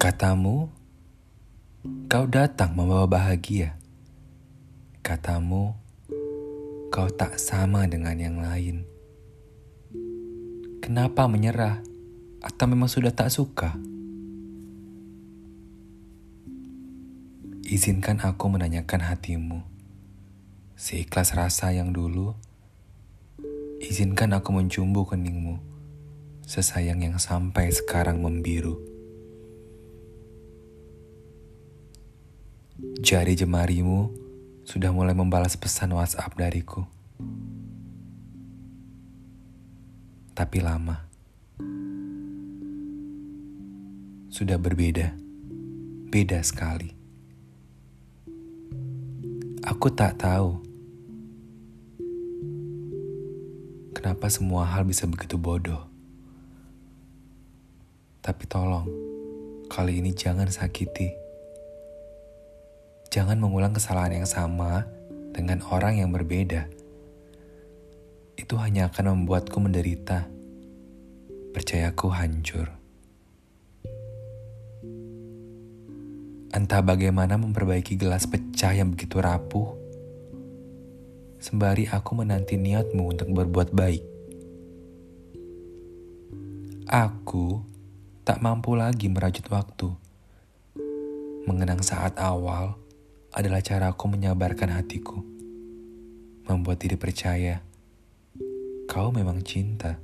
Katamu, kau datang membawa bahagia. Katamu, kau tak sama dengan yang lain. Kenapa menyerah? Atau memang sudah tak suka? Izinkan aku menanyakan hatimu. Seikhlas rasa yang dulu, izinkan aku mencumbu keningmu. Sesayang yang sampai sekarang membiru. Jari jemarimu sudah mulai membalas pesan WhatsApp dariku. Tapi lama. Sudah berbeda. Beda sekali. Aku tak tahu kenapa semua hal bisa begitu bodoh. Tapi tolong, kali ini jangan sakiti. Jangan mengulang kesalahan yang sama dengan orang yang berbeda. Itu hanya akan membuatku menderita. Percayaku hancur. Entah bagaimana memperbaiki gelas pecah yang begitu rapuh. Sembari aku menanti niatmu untuk berbuat baik. Aku tak mampu lagi merajut waktu. Mengenang saat awal adalah cara aku menyabarkan hatiku, membuat diri percaya kau memang cinta.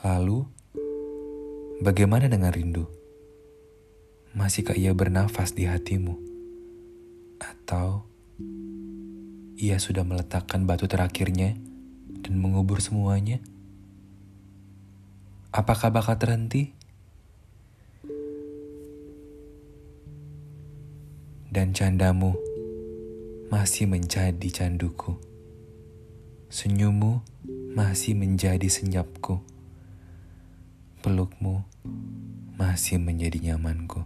Lalu, bagaimana dengan rindu? Masihkah ia bernafas di hatimu? Atau ia sudah meletakkan batu terakhirnya dan mengubur semuanya? Apakah bakal terhenti? Dan candamu masih menjadi canduku. Senyummu masih menjadi senyapku. Pelukmu masih menjadi nyamanku.